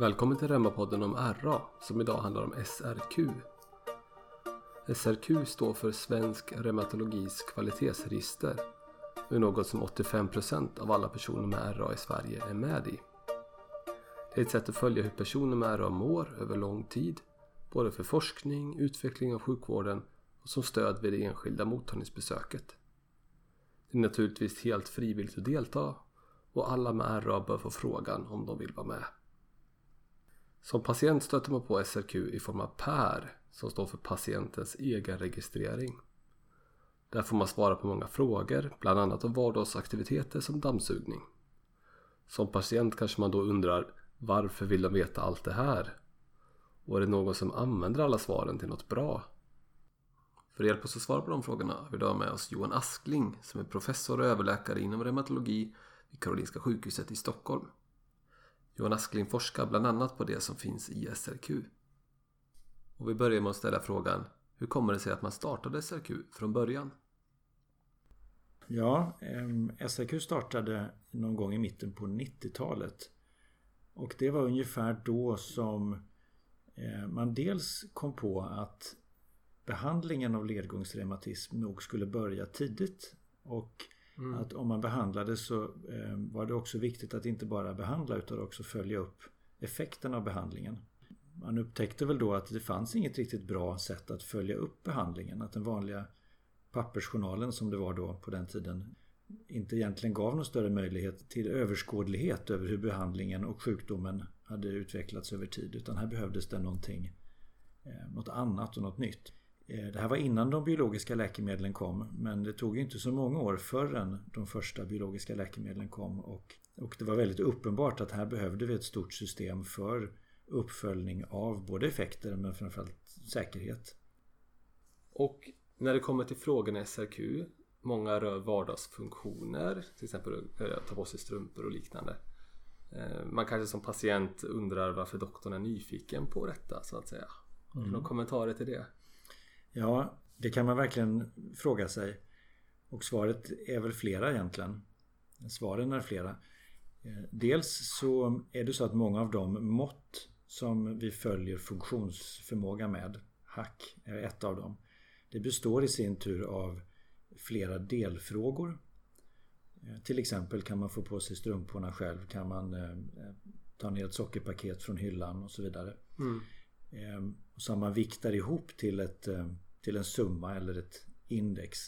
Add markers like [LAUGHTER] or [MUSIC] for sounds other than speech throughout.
Välkommen till Remmapodden om RA som idag handlar om SRQ. SRQ står för Svensk Reumatologis kvalitetsregister och är något som 85% av alla personer med RA i Sverige är med i. Det är ett sätt att följa hur personer med RA mår över lång tid, både för forskning, utveckling av sjukvården och som stöd vid det enskilda mottagningsbesöket. Det är naturligtvis helt frivilligt att delta och alla med RA bör få frågan om de vill vara med. Som patient stöter man på SRQ i form av PÄR som står för patientens egen registrering. Där får man svara på många frågor, bland annat om vardagsaktiviteter som dammsugning. Som patient kanske man då undrar varför vill de veta allt det här? Och är det någon som använder alla svaren till något bra? För att hjälpa oss att svara på de frågorna har vi idag med oss Johan Askling som är professor och överläkare inom reumatologi vid Karolinska sjukhuset i Stockholm. Johan Askling forskar bland annat på det som finns i SRQ. Och vi börjar med att ställa frågan Hur kommer det sig att man startade SRQ från början? Ja, eh, SRQ startade någon gång i mitten på 90-talet. Och det var ungefär då som eh, man dels kom på att behandlingen av ledgångsreumatism nog skulle börja tidigt. Och Mm. Att om man behandlade så eh, var det också viktigt att inte bara behandla utan också följa upp effekten av behandlingen. Man upptäckte väl då att det fanns inget riktigt bra sätt att följa upp behandlingen. Att den vanliga pappersjournalen som det var då på den tiden inte egentligen gav någon större möjlighet till överskådlighet över hur behandlingen och sjukdomen hade utvecklats över tid. Utan här behövdes det någonting, eh, något annat och något nytt. Eh, det här var innan de biologiska läkemedlen kom men det tog inte så många år förrän de första biologiska läkemedlen kom och, och det var väldigt uppenbart att här behövde vi ett stort system för uppföljning av både effekter men framförallt säkerhet. Och när det kommer till frågorna i SRQ Många rör vardagsfunktioner till exempel att ta på sig strumpor och liknande. Eh, man kanske som patient undrar varför doktorn är nyfiken på detta så att säga. Mm. några kommentarer till det? Ja, det kan man verkligen fråga sig. Och svaret är väl flera egentligen. Svaren är flera. Eh, dels så är det så att många av de mått som vi följer funktionsförmåga med, hack är ett av dem. Det består i sin tur av flera delfrågor. Eh, till exempel kan man få på sig strumporna själv, kan man eh, ta ner ett sockerpaket från hyllan och så vidare. Mm. Ehm, som man viktar ihop till, ett, eh, till en summa eller ett index.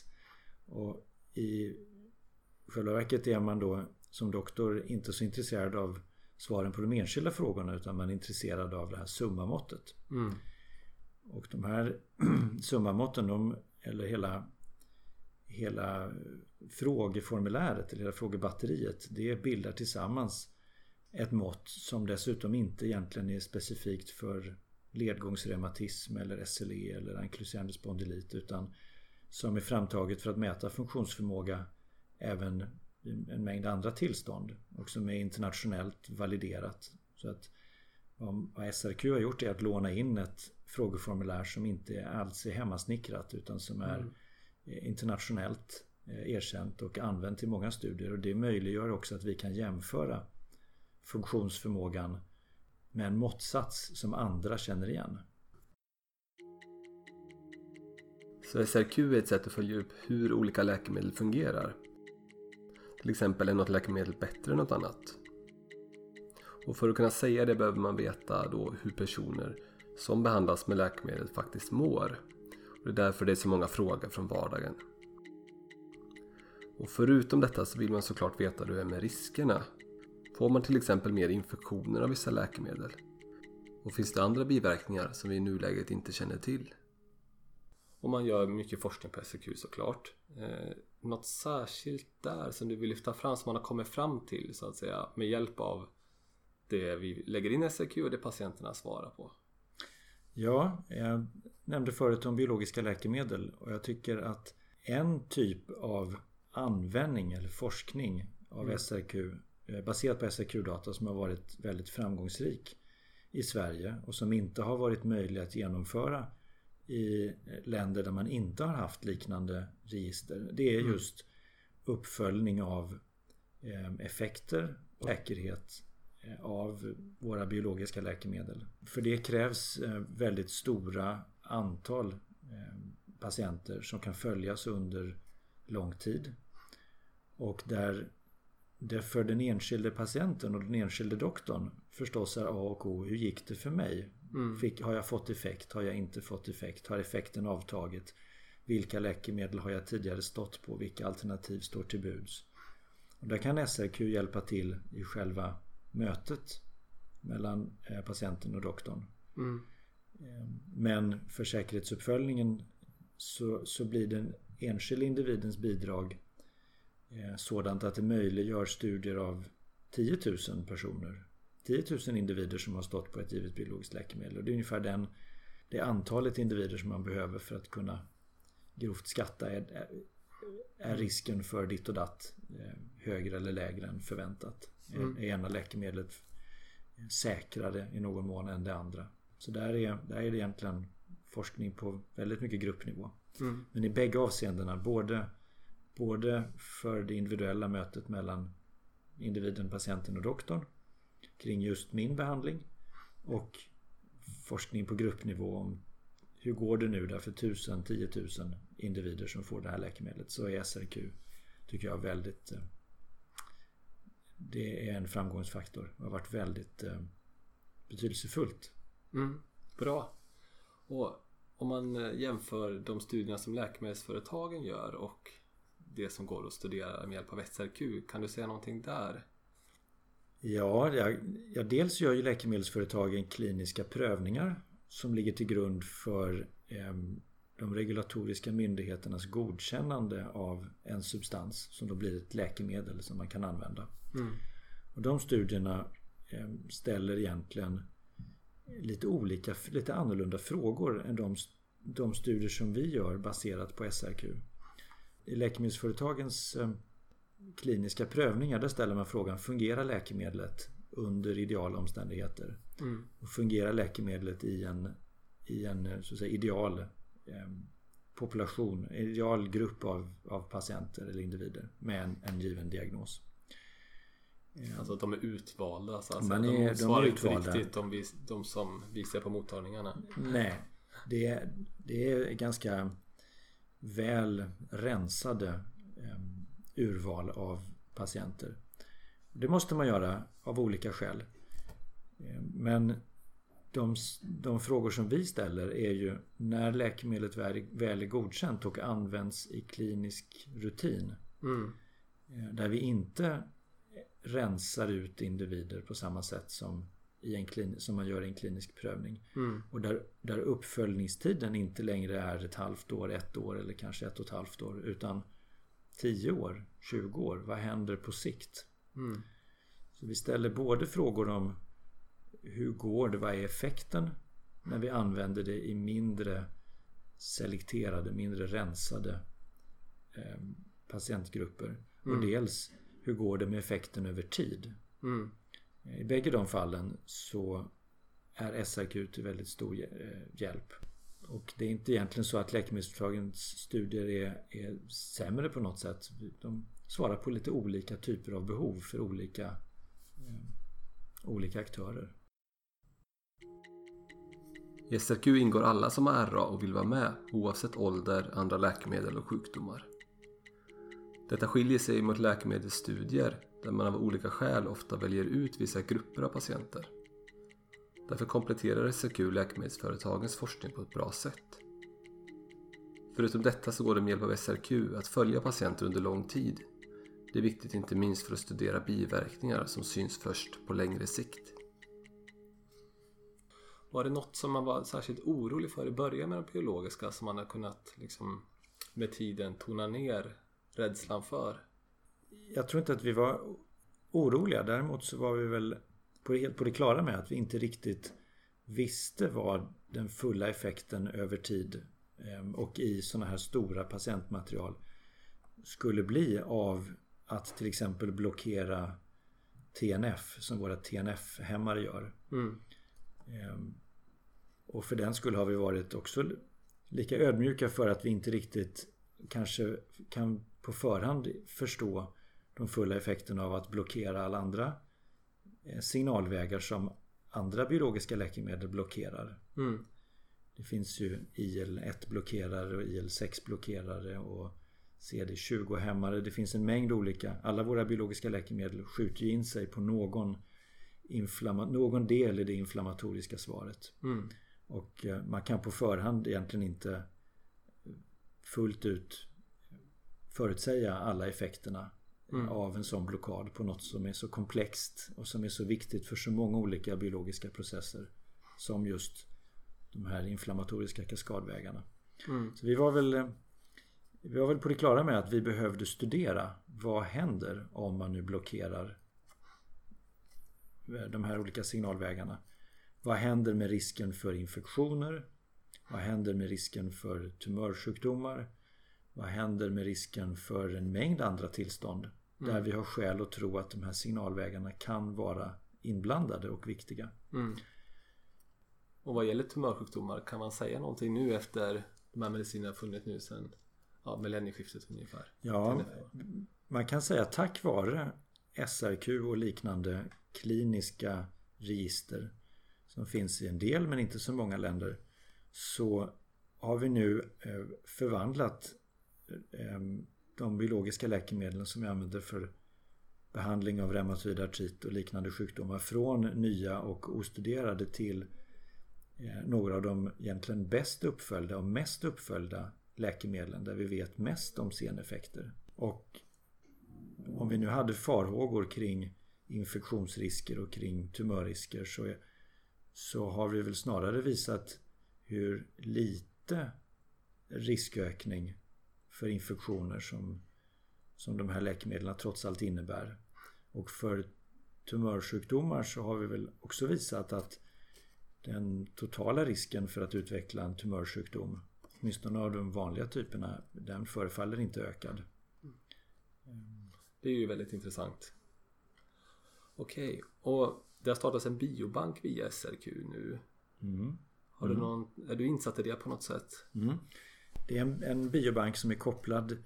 Och i själva verket är man då som doktor inte så intresserad av svaren på de enskilda frågorna utan man är intresserad av det här summamåttet. Mm. Och de här [CLEARS THROAT] summamåtten, de, eller hela, hela frågeformuläret eller hela frågebatteriet, det bildar tillsammans ett mått som dessutom inte egentligen är specifikt för ledgångsreumatism eller SLE eller ankylosing spondylit utan som är framtaget för att mäta funktionsförmåga även i en mängd andra tillstånd och som är internationellt validerat. Så att vad SRQ har gjort är att låna in ett frågeformulär som inte alls är hemmasnickrat utan som är mm. internationellt eh, erkänt och använt i många studier och det möjliggör också att vi kan jämföra funktionsförmågan med en måttsats som andra känner igen. Så SRQ är ett sätt att följa upp hur olika läkemedel fungerar. Till exempel är något läkemedel bättre än något annat. Och för att kunna säga det behöver man veta då hur personer som behandlas med läkemedel faktiskt mår. Och det är därför det är så många frågor från vardagen. Och förutom detta så vill man såklart veta hur det är med riskerna Får man till exempel mer infektioner av vissa läkemedel? Och finns det andra biverkningar som vi i nuläget inte känner till? Och man gör mycket forskning på SRQ såklart. Eh, något särskilt där som du vill lyfta fram som man har kommit fram till så att säga med hjälp av det vi lägger in i SRQ och det patienterna svarar på? Ja, jag nämnde förut om biologiska läkemedel och jag tycker att en typ av användning eller forskning av mm. SRQ baserat på SRQ-data som har varit väldigt framgångsrik i Sverige och som inte har varit möjlig att genomföra i länder där man inte har haft liknande register. Det är mm. just uppföljning av eh, effekter och säkerhet eh, av våra biologiska läkemedel. För det krävs eh, väldigt stora antal patienter som kan följas under lång tid. Och där det för den enskilde patienten och den enskilde doktorn förstås är A och O. Hur gick det för mig? Mm. Fick, har jag fått effekt? Har jag inte fått effekt? Har effekten avtagit? Vilka läkemedel har jag tidigare stått på? Vilka alternativ står till buds? Och där kan SRQ hjälpa till i själva mötet mellan eh, patienten och doktorn. Mm. Ehm, men för säkerhetsuppföljningen så, så blir den enskilda individens bidrag sådant att det möjliggör studier av 10 000 personer. 10 000 individer som har stått på ett givet biologiskt läkemedel. Och det är ungefär den, det antalet individer som man behöver för att kunna grovt skatta är, är risken för ditt och datt eh, högre eller lägre än förväntat. Mm. Är ena läkemedlet säkrare i någon mån än det andra. Så där är, där är det egentligen forskning på väldigt mycket gruppnivå. Mm. Men i bägge avseendena, både, både för det individuella mötet mellan individen, patienten och doktorn kring just min behandling och forskning på gruppnivå om hur går det nu där för tusen, tiotusen individer som får det här läkemedlet så är SRQ tycker jag väldigt eh, det är en framgångsfaktor och har varit väldigt eh, betydelsefullt. Mm, bra. Och om man eh, jämför de studierna som läkemedelsföretagen gör och det som går att studera med hjälp av SRQ, kan du säga någonting där? Ja, jag, ja dels gör ju läkemedelsföretagen kliniska prövningar som ligger till grund för eh, de regulatoriska myndigheternas godkännande av en substans som då blir ett läkemedel som man kan använda. Mm. Och de studierna eh, ställer egentligen lite olika, lite annorlunda frågor än de, de studier som vi gör baserat på SRQ. I läkemedelsföretagens eh, kliniska prövningar där ställer man frågan fungerar läkemedlet under ideala omständigheter? Mm. Och fungerar läkemedlet i en, i en så att säga, ideal eh, population, ideal grupp av, av patienter eller individer med en, en given diagnos? Alltså att de är utvalda. Alltså, Man är, de, de svarar inte riktigt de, de som vi ser på mottagningarna. Nej. Det är, det är ganska väl rensade eh, urval av patienter. Det måste man göra av olika skäl. Eh, men de, de, frågor som vi ställer är ju när läkemedlet väl, är godkänt och används i klinisk rutin. Mm. Eh, där vi inte rensar ut individer på samma sätt som, i en klin, som man gör i en klinisk prövning. Mm. Och där, där uppföljningstiden inte längre är ett halvt år, ett år eller kanske ett och ett halvt år utan 10 år, 20 år. Vad händer på sikt? Mm. Så vi ställer både frågor om hur går det? Vad är effekten när vi använder det i mindre selekterade, mindre rensade eh, patientgrupper? Mm. Och dels hur går det med effekten över tid? Mm. I bägge de fallen så är SRQ till väldigt stor eh, hjälp. Och det är inte egentligen så att läkemedelsföretagens studier är, är sämre på något sätt. De svarar på lite olika typer av behov för olika, eh, olika aktörer. I SRQ ingår alla som har RA och vill vara med oavsett ålder, andra läkemedel och sjukdomar. Detta skiljer sig mot läkemedelsstudier där man av olika skäl ofta väljer ut vissa grupper av patienter. Därför kompletterar SRQ läkemedelsföretagens forskning på ett bra sätt. Förutom detta så går det med hjälp av SRQ att följa patienter under lång tid. Det är viktigt inte minst för att studera biverkningar som syns först på längre sikt. Var det något som man var särskilt orolig för i början med de biologiska som man har kunnat liksom, med tiden tona ner rädslan för? Jag tror inte att vi var oroliga. Däremot så var vi väl på, helt på det klara med att vi inte riktigt visste vad den fulla effekten över tid ehm, och i sådana här stora patientmaterial skulle bli av att till exempel blockera TNF som våra TNF-hämmare gör. Mm. Ehm, och för den skulle har vi varit också lika ödmjuka för att vi inte riktigt kanske kan på förhand förstå de fulla effekterna av att blockera alla andra eh, signalvägar som andra biologiska läkemedel blockerar. Mm. Det finns ju IL-1 blockerare och IL-6 blockerare och CD20-hämmare. Det finns en mängd olika. Alla våra biologiska läkemedel skjuter ju in sig på någon, någon del i det inflammatoriska svaret. Mm. Och eh, man kan på förhand egentligen inte fullt ut förutsäga alla effekterna Mm. av en sån blockad på något som är så komplext och som är så viktigt för så många olika biologiska processer som just de här inflammatoriska kaskadvägarna. Mm. Så vi var väl eh, vi var väl på det klara med att vi behövde studera vad händer om man nu blockerar de här olika signalvägarna. Vad händer med risken för infektioner? Vad händer med risken för tumörsjukdomar? Vad händer med risken för en mängd andra tillstånd där Mm. vi har skäl att tro att de här signalvägarna kan vara inblandade och viktiga. Mm. Och vad gäller tumörsjukdomar, kan man säga någonting nu efter de här medicinerna funnits nu sedan ja, millennieskiftet ungefär? Ja, man kan säga tack vare SRQ och liknande kliniska register som finns i en del men inte så många länder så har vi nu eh, förvandlat eh, de biologiska läkemedlen som vi använder för behandling av reumatoid artrit och liknande sjukdomar från nya och ostuderade till eh, några av de egentligen bäst uppföljda och mest uppföljda läkemedlen där vi vet mest om seneffekter. Och om vi nu hade farhågor kring infektionsrisker och kring tumörrisker så, så har vi väl snarare visat hur lite riskökning för infektioner som, som de här läkemedlen trots allt innebär. Och för tumörsjukdomar så har vi väl också visat att den totala risken för att utveckla en tumörsjukdom åtminstone av de vanliga typerna den förefaller inte ökad. Det är ju väldigt intressant. Okej, och det har startats en biobank via SRQ nu. Mm. Har du någon, är du insatt i det på något sätt? Mm. Det är en, en biobank som är kopplad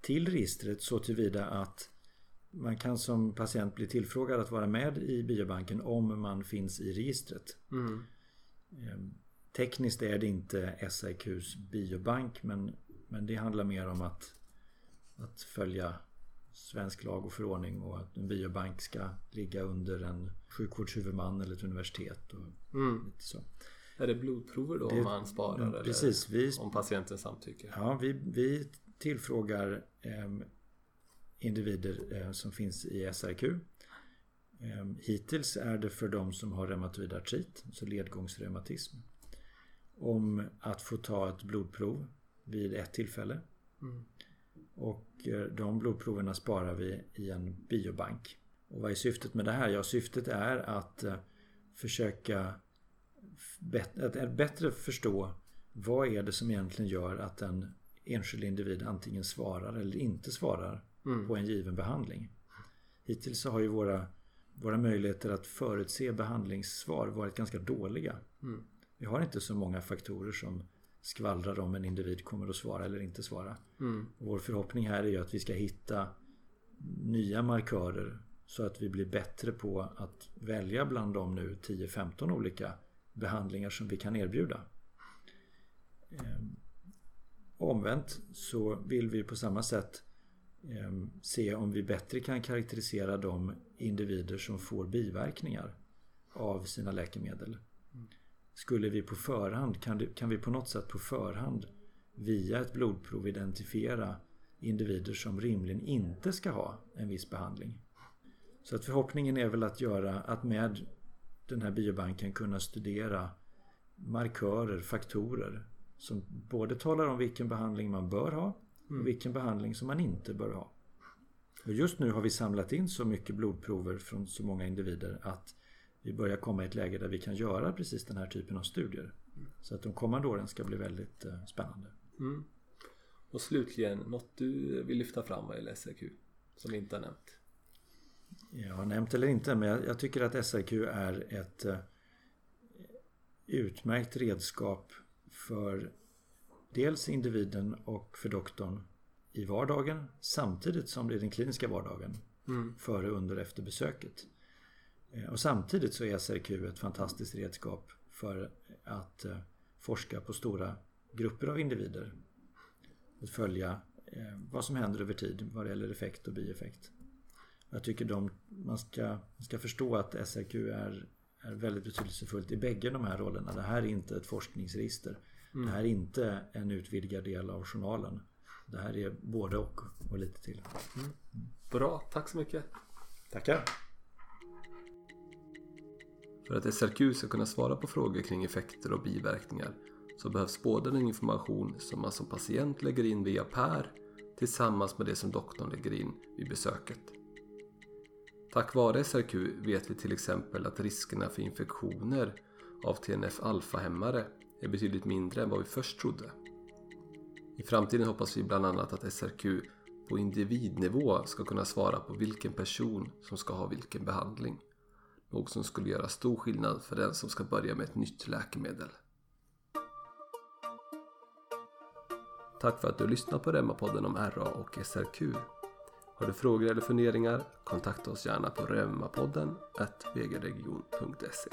till registret så tillvida att man kan som patient bli tillfrågad att vara med i biobanken om man finns i registret. Mm. Ehm, Tekniskt är det inte SIQs biobank men, men det handlar mer om att, att följa svensk lag och förordning och att en biobank ska ligga under en sjukvårdshuvudman eller ett universitet. Och Mm. så. Är det blodprover då Det- man sparar? Mm, eller Precis, vi, Om patienten samtycker? ja, vi, vi tillfrågar ehm, individer eh, som finns i SRQ. Ehm, hittills är det för de som har reumatoid artrit, alltså ledgångsreumatism. Om att få ta ett blodprov vid ett tillfälle. Mm. Och eh, de blodproverna sparar vi i en biobank. Och vad är syftet med det här? Ja, syftet är att eh, försöka att bättre förstå vad är det som egentligen gör att en enskild individ antingen svarar eller inte svarar Mm. på en given behandling. Hittills så har ju våra, våra möjligheter att förutse behandlingssvar varit ganska dåliga. Mm. Vi har inte så många faktorer som skvallrar om en individ kommer att svara eller inte svara. Mm. Vår förhoppning här är ju att vi ska hitta nya markörer så att vi blir bättre på att välja bland de nu 10-15 olika behandlingar som vi kan erbjuda. Ehm, omvänt så vill vi på samma sätt ehm, se om vi bättre kan karaktärisera de individer som får biverkningar av sina läkemedel. Skulle vi på förhand, kan, det, kan vi på något sätt på förhand via ett blodprov identifiera individer som rimligen inte ska ha en viss behandling. Så att förhoppningen är väl att göra att med den här biobanken kunna studera markörer, faktorer som både talar om vilken behandling man bör ha och vilken behandling som man inte bör ha. Och just nu har vi samlat in så mycket blodprover från så många individer att vi börjar komma i ett läge där vi kan göra precis den här typen av studier. Så att de kommande åren ska bli väldigt eh, spännande. Mm. Och slutligen, något du vill lyfta fram vad gäller SRQ? Som vi inte har nämnt? Jag har nämnt eller inte men jag, jag tycker att SRQ är ett eh, utmärkt redskap för dels individen och för doktorn i vardagen samtidigt som det är den kliniska vardagen Mm. före, under och efter besöket. Eh, och samtidigt så är SRQ ett fantastiskt redskap för att eh, forska på stora grupper av individer. Att följa vad som händer över tid vad det gäller effekt och bieffekt. Jag tycker de, man, ska, man ska förstå att SRQ är, är väldigt betydelsefullt i bägge de här rollerna. Det här är inte ett forskningsregister. Mm. Det här är inte en utvidgad del av journalen. Det här är både och och lite till. Mm. Bra, tack så mycket. Tackar. För att SRQ ska kunna svara på frågor kring effekter och biverkningar så behövs både den information som man som patient lägger in via PER tillsammans med det som doktorn lägger in vid besöket. Tack vare SRQ vet vi till exempel att riskerna för infektioner av TNF-alfa-hämmare är betydligt mindre än vad vi först trodde. I framtiden hoppas vi bland annat att SRQ på individnivå ska kunna svara på vilken person som ska ha vilken behandling. Något som skulle göra stor skillnad för den som ska börja med ett nytt läkemedel. Tack för att du lyssnat på Remma-podden om RA och SRQ. Har du frågor eller funderingar? Kontakta oss gärna på rövmapodden vgregion.se